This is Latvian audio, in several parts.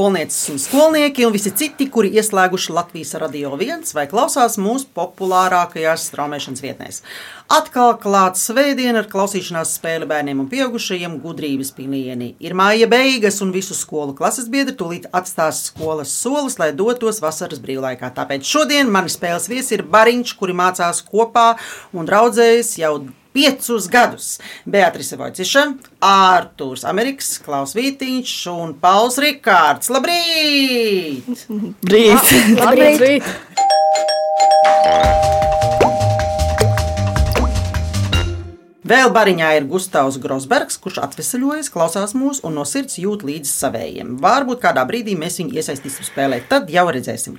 Skolnieces un skolnieki un visi citi, kuri ieslēguši Latvijas radio viens vai klausās mūsu populārākajās straumēšanas vietnēs. Atkal klāts svētdiena ar klausīšanās spēli bērniem un pieaugušajiem gudrības pilieni. Ir māja beigas un visu skolu klases biedri tūlīt atstās skolas solis, lai dotos vasaras brīvlaikā. Tāpēc šodien mani spēles viesi ir Bariņš, kuri mācās kopā un draudzējas jau piecus gadus. Beatrice Vojciša, Ārtūrs Amerikas, Klaus Vītiņš un Pauls Rikārds. Labrīt! Brīt! Labrīt! Labrīt. Vēl bariņā ir Gustavs Grosbergs, kurš atvesaļojas, klausās mūsu un no sirds jūt līdzi savējiem. Varbūt kādā brīdī mēs viņu iesaistīsim spēlē, tad jau redzēsim.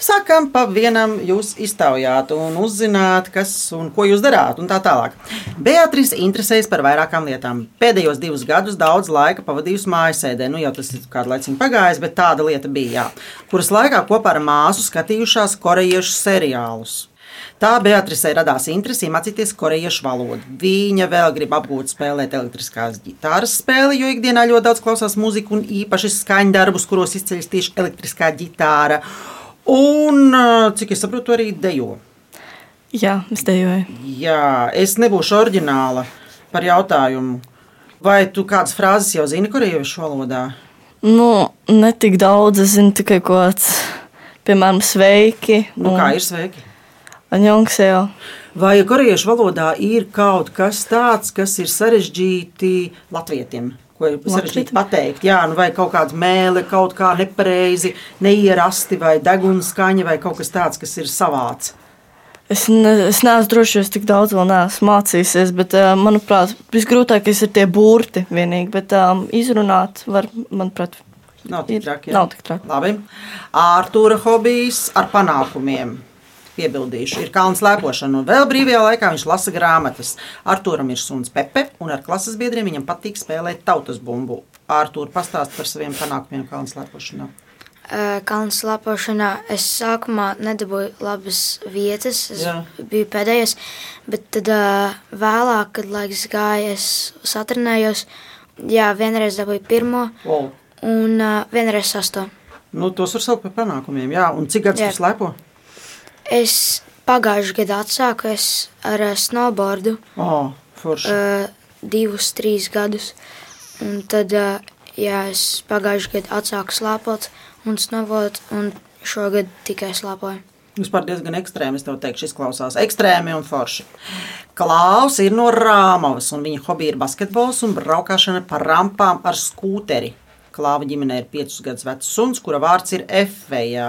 Sākam pa vienam jūs iztaujāt un uzzināt, kas un ko jūs darāt un tā tālāk. Beatrice interesējas par vairākām lietām. Pēdējos divus gadus daudz laika pavadījusi mājasēdē, nu jau tas ir kādu laiciņu pagājis, bet tāda lieta bija, jā, kuras laikā kopā ar māsu skatījušās korejiešu seriālus. Tā Beatrisei radās interese mācīties korejiešu valodu. Viņa vēl grib apgūt spēlēt elektriskās ģitāras spēli, jo ikdienā ļoti daudz klausās mūziku un īpaši skaņdarbus, kuros izceļas tieši elektriskā ģitāra. Un, cik es saprotu, arī dejo. Jā, es dejoju. Jā, es nebūšu oriģināla par jautājumu. Vai tu kādas frāzes jau zini korejiešu valodā? Nu, ne tik daudz, es zinu tikai ko tāds, piemēram, sveiki. Nu, un... Kā ir sveiki? Aņongseo. Vai korejiešu valodā ir kaut kas tāds, kas ir sarežģīti latvietiem? Ko ir sarežģīti pateikt? Jā, nu vai kaut kāda mēlē, kaut kā nepareizi, neierasti, vai degunskaņa, vai kaut kas tāds, kas ir savāds. Es, ne, es neesmu droši, es tik daudz vēl neesmu mācījies, bet, manuprāt, visgrūtākais ir tie burti vienīgi, bet um, izrunāt var, manuprāt, nav tik traki. Nav tik traki. Labi. Ārtūra hobijs ar panākumiem piebildīšu, ir kalnu slēpošana. Un vēl brīvajā laikā viņš lasa grāmatas. Arturam ir suns Pepe, un ar klases biedriem viņam patīk spēlēt tautas bumbu. Artur, pastāst par saviem panākumiem kalnu slēpošanā. Kalnu slēpošanā es sākumā nedabūju labas vietas, es Jā. biju pēdējais, bet tad vēlāk, kad laiks gāja, es satrenējos. Jā, vienreiz dabūju pirmo, wow. un vienreiz sasto. Nu, tos var saukt par panākumiem, jā. Un cik gadus tu slēpo? Es pagājušajā gadā atsāku ar uh, snowboardu. Oh, uh, divus, trīs gadus. Un tad uh, jā, es pagājušajā gadā atsāku slēpot un snowboard, un šogad tikai slēpoju. Vispār diezgan ekstrēmi, es tev teikšu, izklausās ekstrēmi un forši. Klaus ir no Rāmavas, un viņa hobija ir basketbols un braukšana pa rampām ar skūteri. Klāva ģimenē ir 5 gadus vecs suns, kura vārds ir Efeja,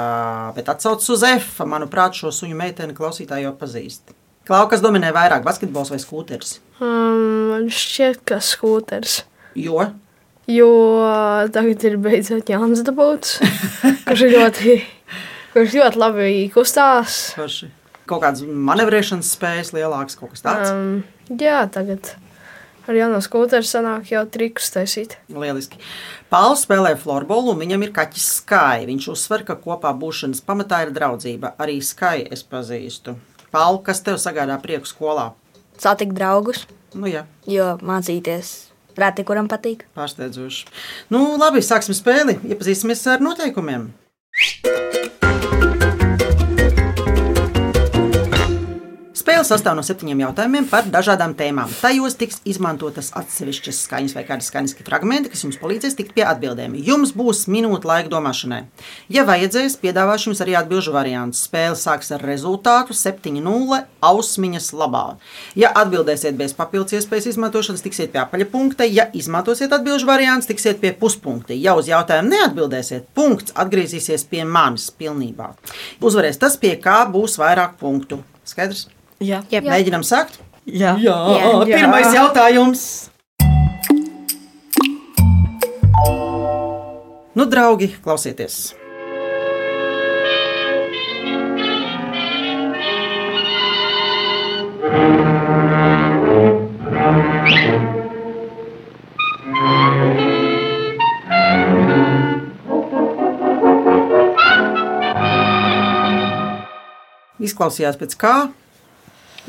bet atsaucas uz F. Manuprāt, šo suņu meiteni klausītāji jau pazīst. Klāva, kas dominē vairāk, basketbols vai skūters? Um, man šķiet, ka skūters. Jo? Jo tagad ir beidzot Jānis Dabūts, kurš ļoti, kurš ļoti labi kustās. Paši. Kaut kādas manevrēšanas spējas lielākas, kaut kas tāds? Um, jā, tagad ar jauno skūteru sanāk jau trikus taisīt. Lieliski. Pāvils spēlē florbolu, un viņam ir kaķis Skai. Viņš uzsver, ka kopā būšanas pamatā ir draudzība. Arī Skai es pazīstu. Pāvils, kas tev sagādā prieku skolā? Satikt draugus. Nu, jā. Jo mācīties reti, kuram patīk. Pārsteidzoši. Nu, labi, sāksim spēli. Iepazīsimies ar noteikumiem. Spēle sastāv no septiņiem jautājumiem par dažādām tēmām. Tajos tiks izmantotas atsevišķas skaņas vai kādi skaņas fragmenti, kas jums palīdzēs tikt pie atbildēm. Jums būs minūte laika domāšanai. Ja vajadzēs, piedāvāšu jums arī atbildžu variantus. Spēle sāks ar rezultātu 7-0 ausmiņas labā. Ja atbildēsiet bez papildus iespējas izmantošanas, tiksiet pie apaļa punkta. Ja izmantosiet atbildžu variantus, tiksiet pie puspunkta. Ja uz jautājumu neatbildēsiet, punkts atgriezīsies pie manis pilnībā. Uzvarēs tas, pie kā būs vairāk punktu. Skaidrs? Jā. Jā. Mēģinām sākt? Jā. Jā. Jā. Pirmais jautājums. Nu, draugi, klausieties! Izklausījās pēc kā?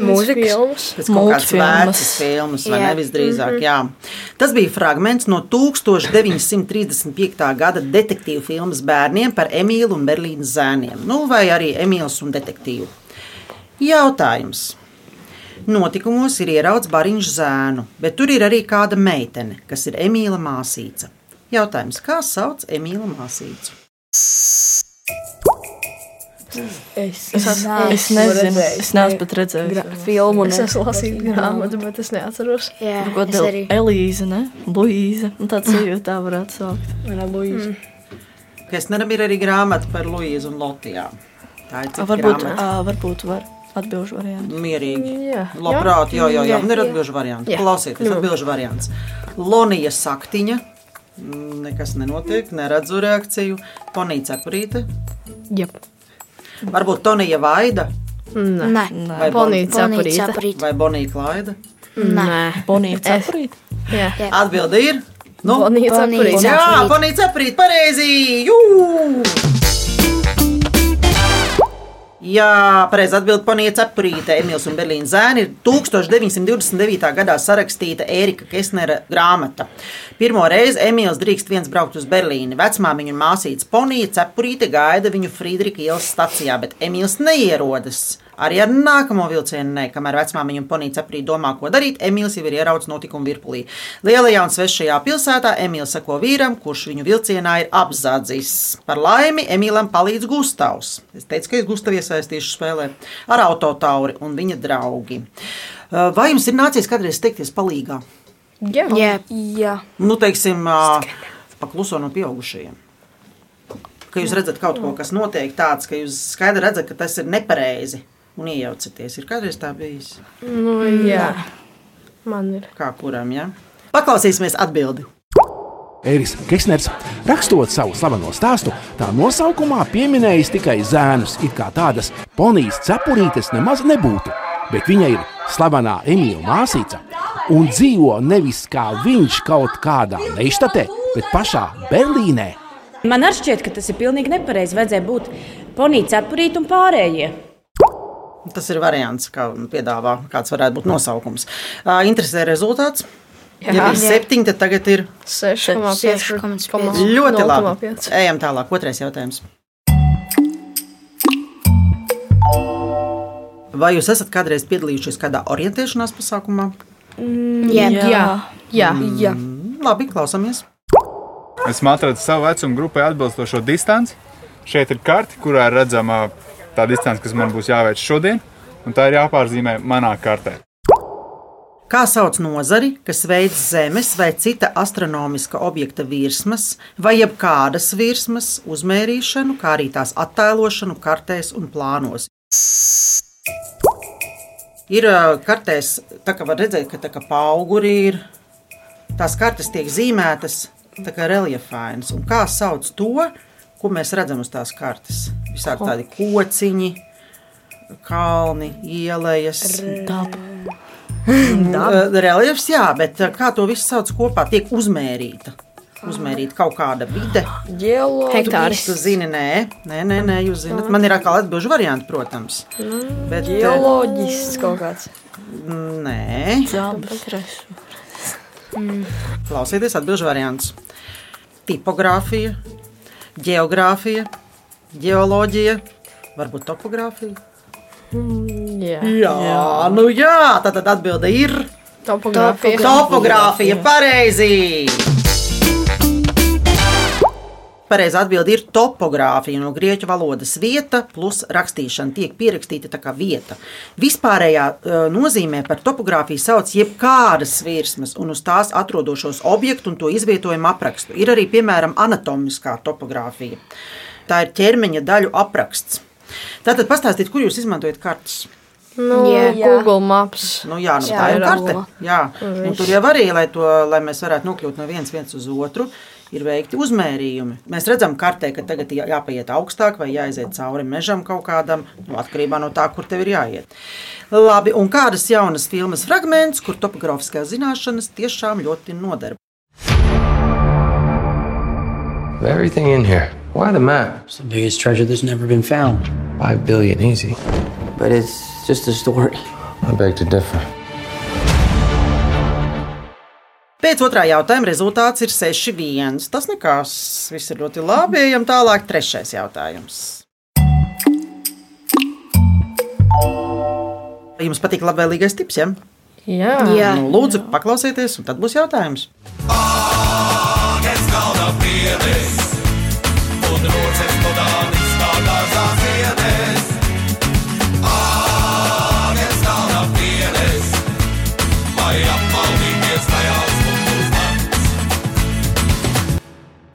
Mūzikas. filmas. Pēc kaut Multfilmas. vecas filmas, vai Jā. ne visdrīzāk. Jā. Tas bija fragments no 1935. gada detektīvu filmas bērniem par Emīlu un Berlīnas zēniem, nu, vai arī Emīls un detektīvu. Jautājums. Notikumos ir ieraudzījis bariņš zēnu, bet tur ir arī kāda meitene, kas ir Emīla māsīca. Jautājums, kā sauc Emīla māsīcu? Es, Es, es nezinu, es neesmu pat redzējis. filmu. Es esmu lasījis grāmatu, bet es neatceros. Jā, Ko es tev arī. Elīze, ne? Luīze. Nu, Tāds sajūta tā varētu saukt. Mm. Kesneram ir arī grāmata par Luīzu un Lotijām. Tā ir cita Varbūt, grāmata. ā, varbūt var atbilžu variantu. Mierīgi. Jā. Labprāt, jā, jā, jā. Jā. Man ir atbildžu variants. Klausieties, atbildžu variants. Lonija saktiņa. Nekas nenotiek, neredzu reakciju. Tonija cepurīte. Jā. Varbūt Tonija vaida Nē, vai, bon, Bonīca Bonīca saprīta. aprīt. vai Bonija klaida. Nē. Bonija cepurīt. Jā. Jā. Atbilde ir. Nu, Bonīca. saprīta. jā. Bonija cepurīte, pareizi! Jū! Jā, pareizi atbild Ponija Cepurīte. Emīls un Berlīnas zēni ir 1929. gadā sarakstīta Ērika Kesnera grāmata. Pirmo reizi Emīls drīkst viens braukt uz Berlīni. Vecmāmiņa un māsīca Ponija Cepurīte gaida viņu Friedrika ielas stacijā, bet Emīls neierodas. Arī ar nākamo vilcienu, ne, kamēr vecmāmiņa un Ponija Cepurīte domā, ko darīt, Emīls jau ir ieraudzis notikumu virpulī. Lielajā un svešajā pilsētā Emīls seko vīram, kurš viņu vilcienā ir apzādzis. Par laimi Emīlam palīdz Gustavs. Es teicu, ka es Gustavu iesaistīšu spēlē ar autotauri un viņa draugi. Vai jums ir nācies kādreiz teikties palīgā? Jā. Jā, Jā. Nu, teiksim, pakluso no pieaugušajiem. Ka jūs redzat kaut ko, kas notiek tāds, ka jūs skaidri redzat, ka tas ir nepareizi un iejaucaties. Ir kādreiz tā bijis? Nu, jā. Man ir. Kā kuram, ja? Paklausīsimies atbildi. Eiris Kesners, rakstot savu slaveno stāstu, tā nosaukumā pieminējis tikai zēnus, it kā tādas ponijas cepurītes nemaz nebūtu, bet viņa ir slavenā Emīļa māsīca un dzīvo nevis kā viņš kaut kādā neštatē, bet pašā Berlīnē. Man šķiet, ka tas ir pilnīgi nepareizi. Vajadzēja būt ponīca, cepurīt un pārējie. Tas ir variants, kā piedāvā, kāds varētu būt nosaukums. Interesē rezultāts. Ja Jā. bija septiņi, tad tagad ir 6,5. 6,5. ļoti labi. 0,5. Ejam tālāk, otrais jautājums. Vai jūs esat kādreiz piedalījušies kādā orientēšanās pasākumā? Jā, Jā. Jā. Jā. Mm, Labi, klausāmies. Esmu atradis savu vecumu grupai atbilstošo distanci. Šeit ir karte, kurā redzama tā distance, kas man būs jāveic šodien, un tā ir jāpārzīmē manā kartē. Kā sauc nozari, kas veic Zemes vai cita astronomiska objekta virsmas, vai jebkādas virsmas uzmērīšanu, kā arī tās attēlošanu kartēs un plānos? Ir kartēs, tā kā var redzēt, ka tā kā pauguri ir, tās kartes tiek zīmētas tā kā reliefainas. Un kā sauc to, ko mēs redzam uz tās kartes? Visādi tādi kociņi, kalni, ielas. Uh, Reliefs, jā, bet uh, kā to visu sauc kopā, tiek uzmērīta. Uzmērīta kaut kāda vide. Hektāris. Tu zini, nē, nē, nē, nē jūs zināt. Man ir atkal atbildžu varianti, protams. Bet, uh, Geoloģisks kaut kāds. nē, Dabas resursi. klausieties, atbildžu variants. Tipogrāfija, geogrāfija, geoloģija, varbūt topogrāfija. Jā. Jā, nu jā, tā tad atbilde ir Topogrāfija. topogrāfija. Pareizi! Pareizā atbilde ir topogrāfija no grieķu valodas vieta plus rakstīšana tiek pierakstīta tā kā vieta. Vispārējā uh, nozīmē par topogrāfiju sauc jebkādas virsmas un uz tās atrodošos objektu un to izvietojumu aprakstu. Ir arī, piemēram, anatomiskā topogrāfija. Tā ir ķermeņa daļu apraksts. Tātad pastāstiet, kur jūs izmantojat kartes. Nu, Jā. Google Maps. Nu, jā, nu, Jā, tā ir ir karte. Jā. Un tur jau arī, lai, to, lai mēs varētu nokļūt no vienas vietas uz otru, ir veikti uzmērījumi. Mēs redzam, kartē, ka tagad jā- jāpaiet augstāk vai jāiziet cauri mežam kaut kādam, nu, atkarībā no tā, kur tev ir jāiet. Labi, un kādas jaunas filmas fragments, kur topogrāfiskās zināšanas tiešām ļoti noder. Of everything in here, why the map? It's the biggest treasure that's never been found. Five billion easy. But it's just a story. I beg to differ. Pēc otrā jautājuma rezultāts ir 6-1. Tas nekas, viss ir ļoti labi. Ejam tālāk, trešais jautājums. Jums patīk labvēlīgais tips, ja? Jā, Jā. Nu, lūdzu, paklausieties, un tad būs jautājums.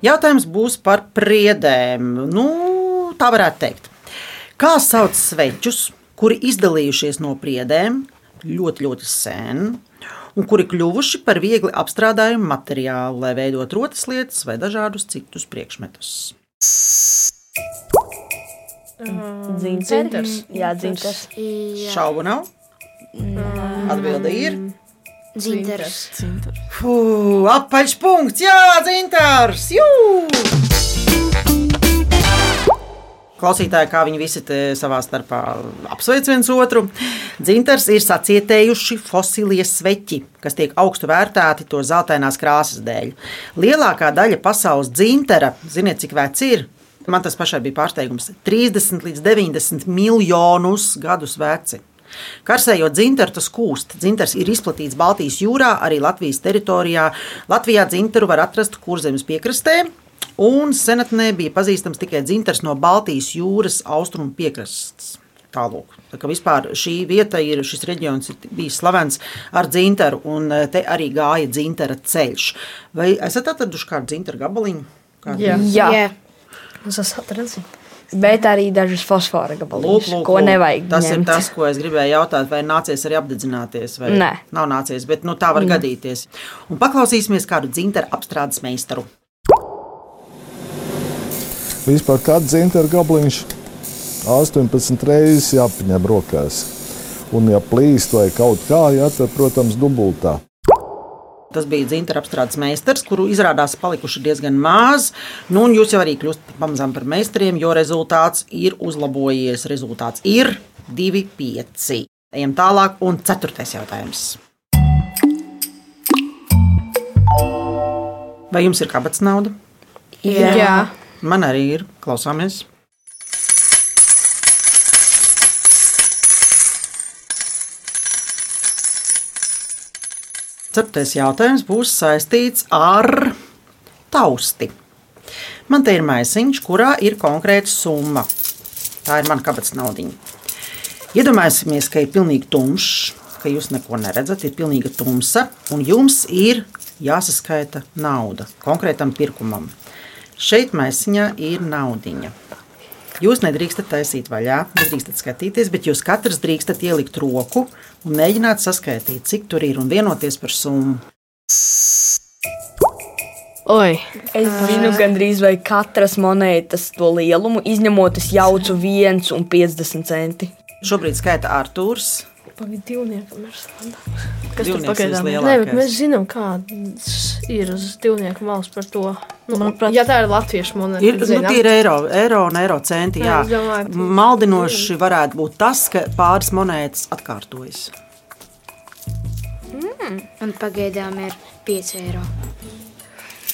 Jautājums būs par priedēm. Nu, tā varētu teikt. Kā sauc sveķus, kuri izdalījušies no priedēm ļoti, ļoti sen, un kuri kļuvuši par viegli apstrādājumu materiālu, lai veidotu rotas lietas vai dažādus citus priekšmetus? Dzinters. Jā, dzinters. Jā, Šaubu nav. Atbilde ir. dzinters. Fū, apaļpunkts, jā, dzintars! Jū! Klausītāji, kā viņi visi savā starpā apsveic viens otru. Dzintars ir sacietējuši fosilie sveķi, kas tiek augstu vērtēti to zeltainās krāsas dēļ. Lielākā daļa pasaules dzintara, ziniet, cik vecs ir? Man tas pašai bija pārsteigums - 30 līdz 90 miljonus gadus veci. Karsējot dzintaru, tas kūst. Dzintars ir izplatīts Baltijas jūrā, arī Latvijas teritorijā. Latvijā dzintaru var atrast kurzemes piekrastē, un senatnē bija pazīstams tikai dzintars no Baltijas jūras austrumu piekrastes. Tālūk. Tā kā vispār šī vieta ir, šis reģions ir bijis slavens ar dzintaru, un eh, te arī gāja dzintara ceļš. Vai esat atraduši kādu dzintaru gabaliņu? Kādu? Jā. Jā. Jā. es esmu atradzis. Bet arī dažas fosfora lūk, ko nevajag. Tas ņemt. ir tas, ko es gribēju jautāt. Vai nācies arī apdedzināties? Vai Nē. Nav nācies, bet nu, tā var Nē. gadīties. Un paklausīsimies kādu dzintaru apstrādes meistaru. Vispār kāds dzinteru gabaliņš 18 reizes jāpaņem rokās. Un, ja plīst vai kaut kā, jā, tad, protams, dubultā. Tas bija dzintaru apstrādes meistars, kuru izrādās palikuši diezgan maz. Nu, un jūs jau arī kļūstat pamazām par meistariem, jo rezultāts ir uzlabojies. Rezultāts ir 2,5. Ejam tālāk, un ceturtais jautājums. Vai jums ir kabats nauda? Jā. Jā. Man arī ir. Klausāmies. Ceturtais jautājums būs saistīts ar tausti. Man te ir maisiņš, kurā ir konkrēta summa. Tā ir mana kabatas naudiņa. Iedomāsimies, ka ir pilnīgi tumšs, ka jūs neko neredzat, ir pilnīga tumsa, un jums ir jāsaskaita nauda konkrētam pirkumam. Šeit maisiņā ir naudiņa. Jūs nedrīkstat taisīt vaļā, nedrīkstat skatīties, bet jūs katrs drīkstat ielikt roku un mēģināt saskaitīt, cik tur ir un vienoties par summu. Oi, es zinu, gandrīz vai katras monētas to lielumu, izņemot es jaucu 1,50 centi. Šobrīd skaita Arthurs. Pagaid, divniekam ir standarts. Kas tur pagaidām ir? Nē, bet mēs zinām, kāds ir uz divnieku malas par to. Nu, Manuprāt, ja tā ir latviešu monēta, Ir, nu, tie ir eiro, eiro un eiro centi. Jā. Jā, domāju, Maldinoši varētu būt tas, ka pāris monētas atkārtojas. Un pagaidām ir 5 eiro.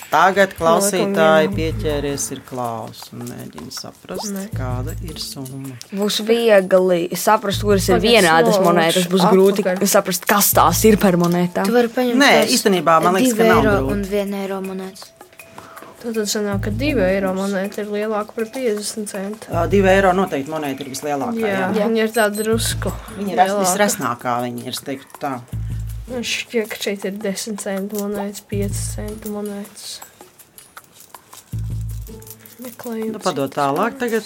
Tagad klausītāji pieķēries ir klaus un mēģina saprast, ne. kāda ir summa. Būs viegli saprast, kuras ir vienādas monētas. Būs grūti saprast, kas tās ir par monētām. Tu vari paņemt Nē, īstenībā man liekas, ka nav eiro grūti. un 1 eiro monētas. Tad sanāk, ka 2 eiro monēta ir lielāka par 50 centu. Uh, Divi eiro noteikti monēta ir vislielākā. Jā, Jā. jā. viņa ir tāda drusku. Viņa ir visresnākā, viņa ir es teiktu tā. Man šķiet, ka šeit ir 10 centu monētas, 5 centu monētas. Meklējums. Nu, padod tālāk tagad.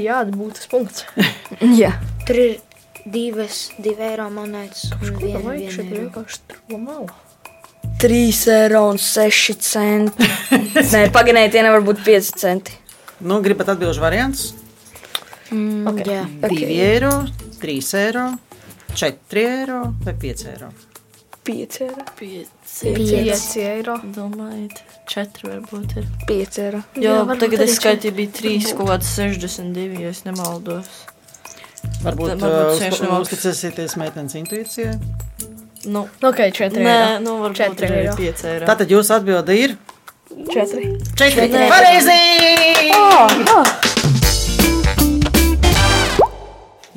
Jā, būtu tas punkts. Jā, Tur ir divas 2 eiro monētas un Ko tā 1 vajag šeit eiro. vienkārši trula mala? 3 eiro un 6 centi. Nē, pagaidām tie nevar būt 5 centi. Nu, gribat atbildžu variants? Mm, Ok. Jā, 2 eiro, 3 eiro, 4 eiro vai 5 eiro. 5 eiro. 5 eiro. Domājiet, 4 varbūt ir. 5 eiro. Jo, varbūt tagad es skaitīju, bija 3, kaut kāds 62, ja es nemaldos. Varbūt Tad varbūt uh, nemāks. uzticēsieties meitenes intuīcijai. Nu, Ok, 4 nē, eiro. nu varbūt Četri arī eiro. 5 eiro. Tātad jūsu atbilde ir 4. 4. Pareizi!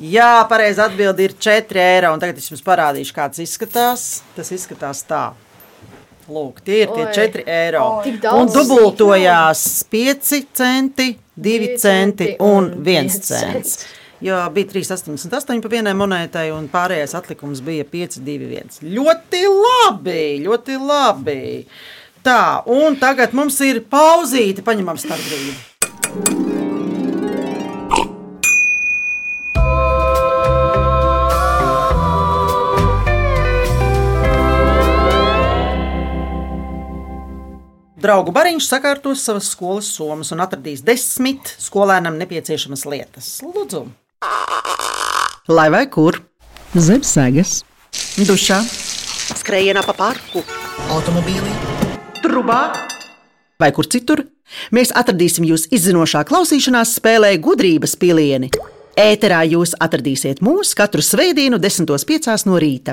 Jā, pareizi atbilde ir 4 eiro. Un tagad es jums parādīšu, kāds izskatās. Tas izskatās tā. Lūk, tie ir tie Oi. 4 eiro. Tik Un dubultojās 5 centi, 2 Divi centi un un 1 viens cents. Jo bija 3,88 pa vienai monētai, un pārējais atlikums bija 5,21. Ļoti labi, ļoti labi. Tā, un tagad mums ir pauzīte, paņemam starpbrīdi. Draugu bariņš sakārtos savas skolas somas un atradīs desmit skolēnam nepieciešamas lietas. Lūdzu, lai vai kur? Zem sēgas, Dušā, skrējienā pa parku, automobīlī, trubā vai kur citur. Mēs atradīsim jūs izzinošā klausīšanās spēlē gudrības pilieni. Ēterā jūs atradīsiet mūs katru svētdienu, 10.5. no rīta.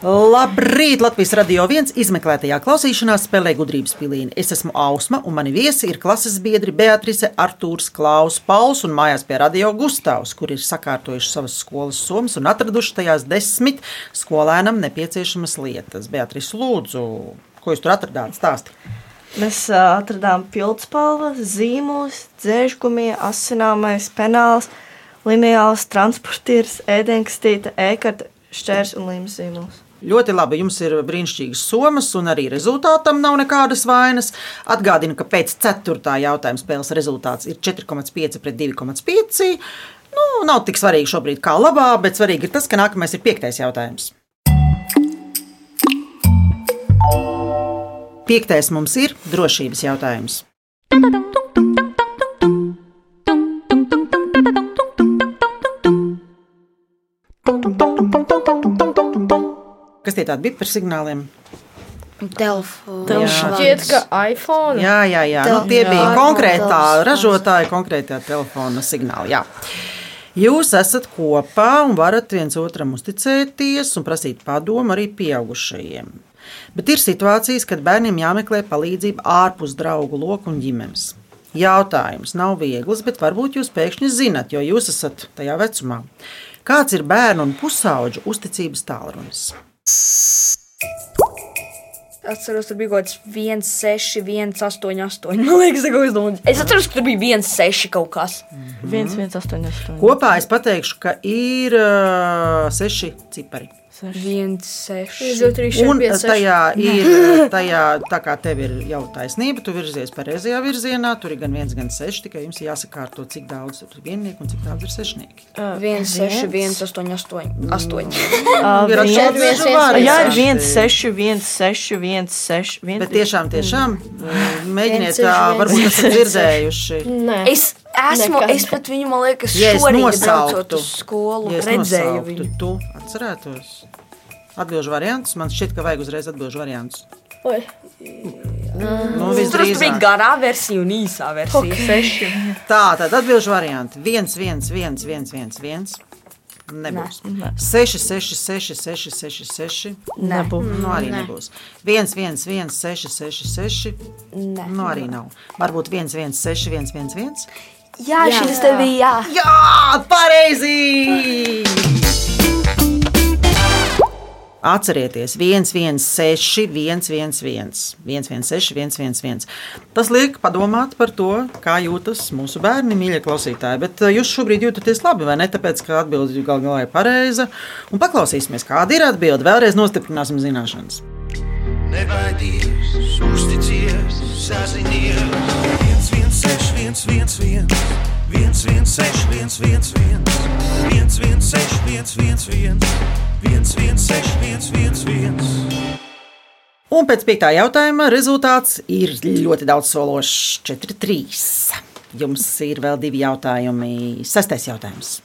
Labrīt! Latvijas radio viens izmeklētajā klausīšanās spēlē gudrības pilīni. Es esmu Ausma, un mani viesi ir klases biedri Beatrice, Artūrs, Klaus, Pauls un mājās pie radio Gustavs, kur ir sakārtojuši savas skolas somas un atraduši tajās desmit skolēnam nepieciešamas lietas. Beatrice, lūdzu, ko jūs tur atradāt? Stāsti! Mēs atradām pildspalvas, zīmolus, dzēžgumiju, asināmais, penāls, lineāls, transportieris, ēdienkastīte, ēkarta, šķērs un līmes zīmols. Ļoti labi, jums ir brīnišķīgas somas, un arī rezultātam nav nekādas vainas. Atgādinu, ka pēc 4. jautājuma spēles rezultāts ir 4,5 pret 2,5. Nu, nav tik svarīgi šobrīd, kā labā, bet svarīgi ir tas, ka nākamais ir 5. jautājums. Piektais mums ir drošības jautājums. Kas tie tādi bija par signāliem? Telefons. Šķiet, ka iPhone. Jā, jā, jā. Nu, tie Jā. bija konkrētā ražotāja, konkrētā telefona signāli. Jā. Jūs esat kopā un varat viens otram uzticēties un prasīt padomu arī pieaugušajiem. Bet ir situācijas, kad bērniem jāmeklē palīdzība ārpus draugu loku un ģimenes. Jautājums nav viegls, bet varbūt jūs pēkšņi zinat, jo jūs esat tajā vecumā. Kāds ir bērnu un pusauģu uzticības tālrunis? Atceros, tur bija kaut kāds 1, 6, 1, 8, 8. Man liekas, ka es domāju, es atceros, ka tur bija 1, 6 kaut kas. 1, 1, 8, 8. Kopā es pateikšu, ka ir uh, seši cipari. 1, 6. 2, 3, 4, Un 5, 6. tajā ir, tajā, tā kā tev ir jau taisnība, tu virzies pareizajā virzienā, tur ir gan viens, gan seši, tikai jums ir jāsakārto, cik daudz ir viennieku un cik daudz ir sešnieki. 1, 6, 1, 8, 8. 8. Ir viens, atšķirīgi viens, varianti. Jā, ir 1, 6, 1, 6, 1, 6, 1. Bet tiešām, tiešām mēģiniet, Viens, tā, seši, varbūt esat dzirdējuši. Nē. Es esmu, Nekad. es pat viņu, man liekas, Ja es šorīt braucot uz skolu, ja redzēju viņu. tu atcerētos. Atbilžu variantus. Man šķiet, ka vajag uzreiz atbilžu variantus. Oi. Nu, Tur bija garā versija un īsā versija. Okay. Tā, tad atbildžu varianti. 1, 1, 1, 1, 1, 1. Nebūs. 6, 6, 6, 6, 6, 6. Nebūs. Nu, arī nebūs. 1, 1, 1, 6, 6, 6. Nu, arī nav. Varbūt 1, 1, 6, 1, 1, 1. Jā, šis te bija, jā. Jā, pareizi! Atcerieties, 1, 1, 6, 1, 1, 1, 1, 1, 6, 1, 1, 1. Tas liek padomāt par to, kā jūtas mūsu bērni, mīļie klausītāji. Bet eh, jūs šobrīd jūtaties labi, vai ne? Tāpēc, ka atbilde gal galā ir pareiza. Un paklausīsimies, kāda ir atbilde. Vēlreiz nostiprināsim zināšanas. Nebaidies, uzticies, sazinies. 1, 1, 6, 1, 1, 1, 1, 1, 6, 1, 1, 1, 1, 1, 6, 1, 1, 1, 1, 1, 6, 1, 1, 1. Un pēc piektā jautājuma rezultāts ir ļoti daudz sološs - 4, 3. Jums ir vēl divi jautājumi. Sestais jautājums.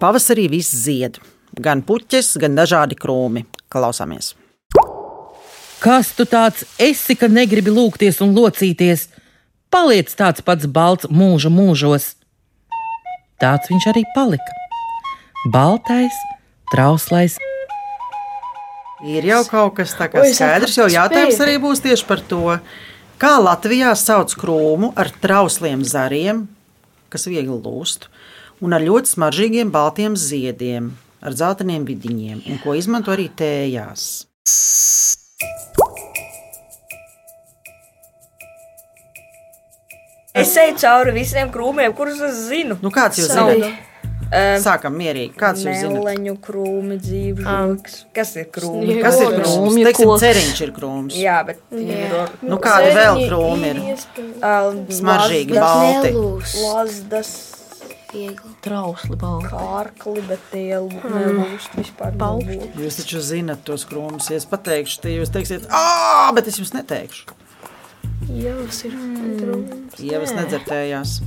Pavasarī viss zied. Gan puķis, gan dažādi krūmi. Klausāmies. Kas tu tāds esi, ka negribi lūgties un locīties? Paliec tāds pats balts mūža mūžos. Tāds viņš arī palika. Baltais, trauslais, Ir jau kaut kas tāds es skaidrs, jo jautājums arī būs tieši par to, kā Latvijā sauc krūmu ar trausliem zariem, kas viegli lūst, un ar ļoti smaržīgiem baltiem ziediem, ar zeltainiem vidiņiem, un ko izmanto arī tējās. Es eju cauri visiem krūmiem, kurus es zinu. Nu, kāds jūs zināt? Sākam mierīgi. Kāds jūs zināt? Meleņu krūmi, dzīvžoks. Kas ir krūmi? Kas ir krūms? Teiksim, ceriņš ir krūms. Jā, bet Jā. Nu, kādi vēl krūmi ir? Smaržīgi, balti. Lazdas. Trausli, balti. Kārkli, bet tie nelūst vispār. Balti. Jūs taču zināt tos krūmus. Ja es pateikšu, tad jūs teiksiet, ah, bet es jums neteikšu. Ievas ir krūms. Ievas nedzertējās.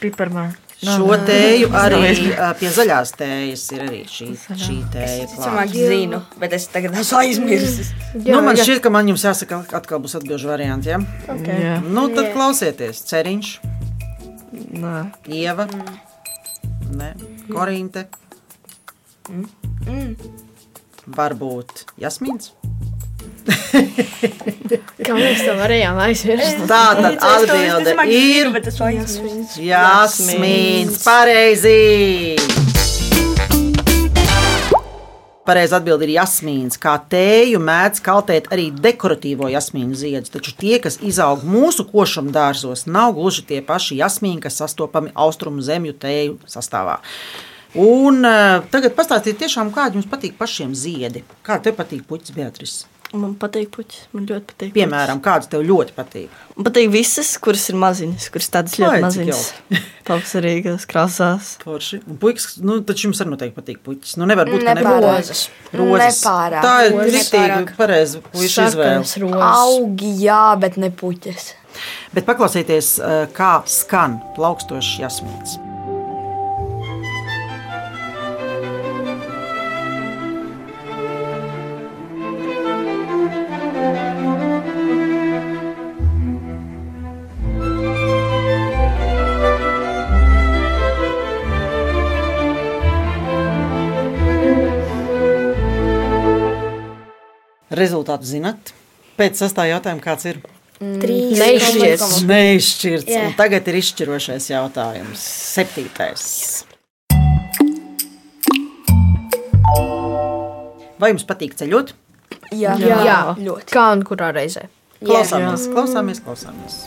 Piparmā. Šo tēju arī ā, pie zaļās tējas ir arī šī, šī tēja. Ticamāk, klāta. zinu, bet es tagad esmu aizmirsis. Nu, man šķiet, ka man jums jāsaka, atkal būs atbildžu varianti. Ja? Ok. Jā. Nu, tad klausieties. Ceriņš, Nē. Ieva, ne, Korinte, Mm. varbūt Jasmīns. Kā mēs to varējām aizmirst? Tā tad atbilde ir Jasmīns. Jasmīns. Pareizi! Pareizi atbildi ir jasmīns. Kā tēju mēdz kaltēt arī dekoratīvo jasmīnu ziedus, taču tie, kas izaug mūsu košuma dārzos, nav gluži tie paši jasmīni, kas sastopami austrumu zemju tēju sastāvā. Un uh, tagad pastāstiet tiešām, kādi jums patīk pašiem ziedi. Kā tev patīk puķis, Beatrice? Man patīk puķis. Man ļoti patīk. Piemēram, kāds tev ļoti patīk? Man patīk visas, kuras ir maziņas, kuras tādas Ai, ļoti maziņas. Pavasarīgās krāsās. Forši. Un puikas, nu, taču jums arī noteikti patīk puķis. Nu, nevar būt, ka nebūtu Rozes. Rozes. Nepārāk. Tā ir Nepārāk. pareizi puiši izvēle. Augi, jā, bet ne puķes. Bet paklausieties, eh, kā skan plaukstošs jasmīns. Rezultātu zinat? Pēc sastāvā jautājuma, kāds ir? Trīs. Neizšķirts. Neizšķirts. Un Tagad ir izšķirošais jautājums. Septītais. Vai jums patīk ceļot? Jā, Jā. jā. ļoti. Kā un kurā reizē? Klausāmies, klausāmies, klausāmies.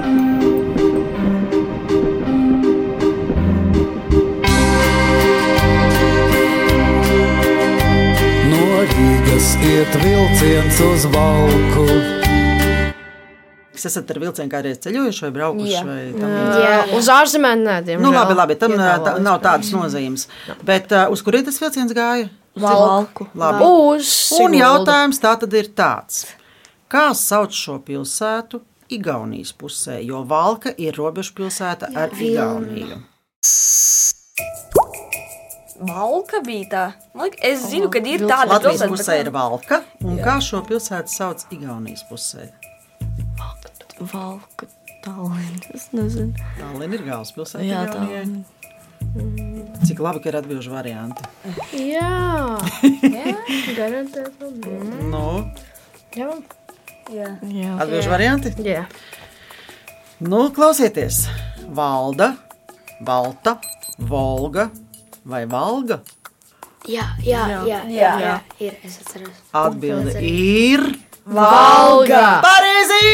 No Rīgas iet vilciens uz valku. Jūs esat ar vilcienu kādreiz ceļojuši vai braukuši? Jā. Vai tam Jā. līdzīgi? Uz ārzemēm nē, diemžēl. Nu, labi, labi, tam Ietālā tā, nav tādas nozīmes. Bet uh, uz kurien tas vilciens gāja? Valku. Labi. Uz Un jautājums tā tad ir tāds. Kā sauc šo pilsētu Igaunijas pusē? Jo Valka ir robežu pilsēta ar Igauniju. Valka bija tā. Man liekas, es zinu, ka ir tāda Latvijas pilsēta, pusē bet- ir Valka. Un kā šo pilsētu sauc Igaunijas pusē? Valka, Tallinn. Es nezinu. Tallinn ir galvaspilsēta. Jā, Igaunijai. Cik labi, ka ir atbildžu varianti. Jā, jā. garantēti. Nu, Jā. Jā. Jā. atbildžu varianti? Jā. Nu, klausieties, Valda, Valta, Volga vai Valga? Jā, jā, jā, jā, jā, jā. ir. Es atceros. Atbilde ir Valga! Pareizi!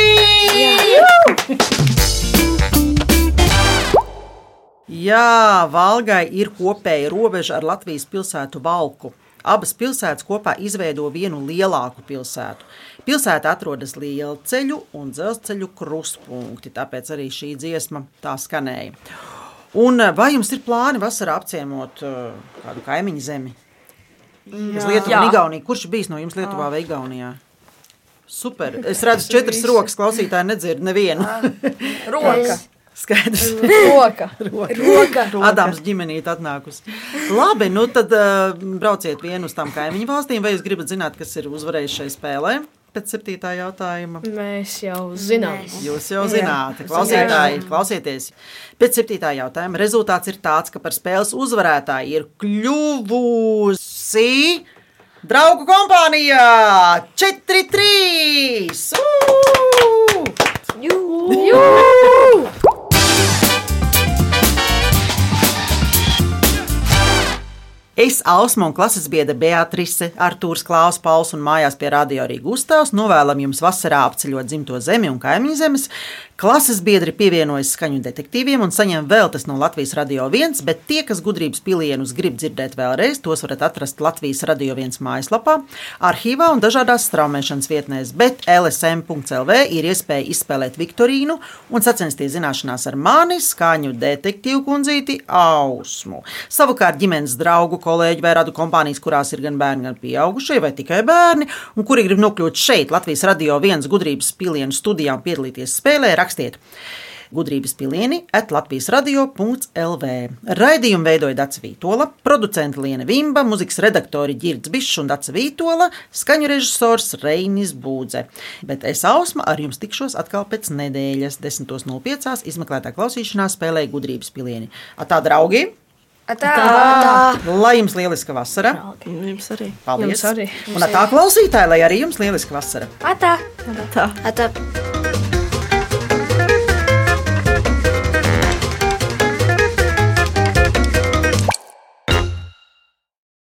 Jā, Valgai ir kopēja robeža ar Latvijas pilsētu Valku. Abas pilsētas kopā izveido vienu lielāku pilsētu. Pilsēta atrodas liela ceļu un dzelzceļu krustpunkti, tāpēc arī šī dziesma tā skanēja. Un eh, vai jums ir plāni vasarā apciemot uh, kādu kaimiņu zemi? Jā. un Igauniju. Kurš bijis no jums Lietuvā vai Igaunijā? Super. Es redzu, četras rokas klausītāji nedzird nevienu. Roka. Skaidrs. Roka. Roka. Adams ģimenīte atnākusi. Labi, nu tad uh, brauciet vienu uz tām kaimiņu valstīm, vai jūs gribat zināt, kas ir uzvarējis šai spēlē? Pēc septītā jautājuma. Mēs jau zinām. Jūs jau zināt, klausītāji, klausieties. Pēc septītā jautājuma rezultāts ir tāds, ka par spēles uzvarētāju ir kļuvusi draugu kompānija 4-3! Jū! Jū! Es, Ausma un klases biedra Beatrice, Artūrs Klaus, Pauls un mājās pie radio arī Gustavs novēlam jums vasarā apceļot dzimto zemi un kaimiņu zemes. Klases biedri pievienojas skaņu detektīviem un saņem vēl tas no Latvijas radio viens, bet tie, kas gudrības pilienus grib dzirdēt vēlreiz, tos varat atrast Latvijas radio viens mājaslapā, arhīvā un dažādās straumēšanas vietnēs, bet LSM.CLV ir iespēja izspēlēt Viktorīnu un sacensties zināšanās ar mani, skaņu detektīvu kundzīti Ausmu. Savukārt ģimenes draugu kolēģi vai radu kompānijas, kurās ir gan bērni, gan pieaugušie, vai tikai bērni, un kuri grib nokļūt šeit, Latvijas radio viens gudrības pilienu studijā un piedalīties spēlē, rakstiet. Gudrības pilieni at Latvijas radio.lv. Raidījumu veidoja Dācis Vītola, producents Liena Vimba, mūzikas redaktori Girds Bišs un Dācis Vītola, skaņu režisors Reinis Būdze. Bet es Ausma ar jums tikšos atkal pēc nedēļas 10.05. izmeklētā klausīšanā spēlēja Gudrības pilieni. Atā, draugi! Atā. Atā. Lai jums lieliska vasara! Jums arī. Paldies! Jums arī. Un tā klausītāji, lai arī jums lieliska vasara! Atā. Tā. Atā.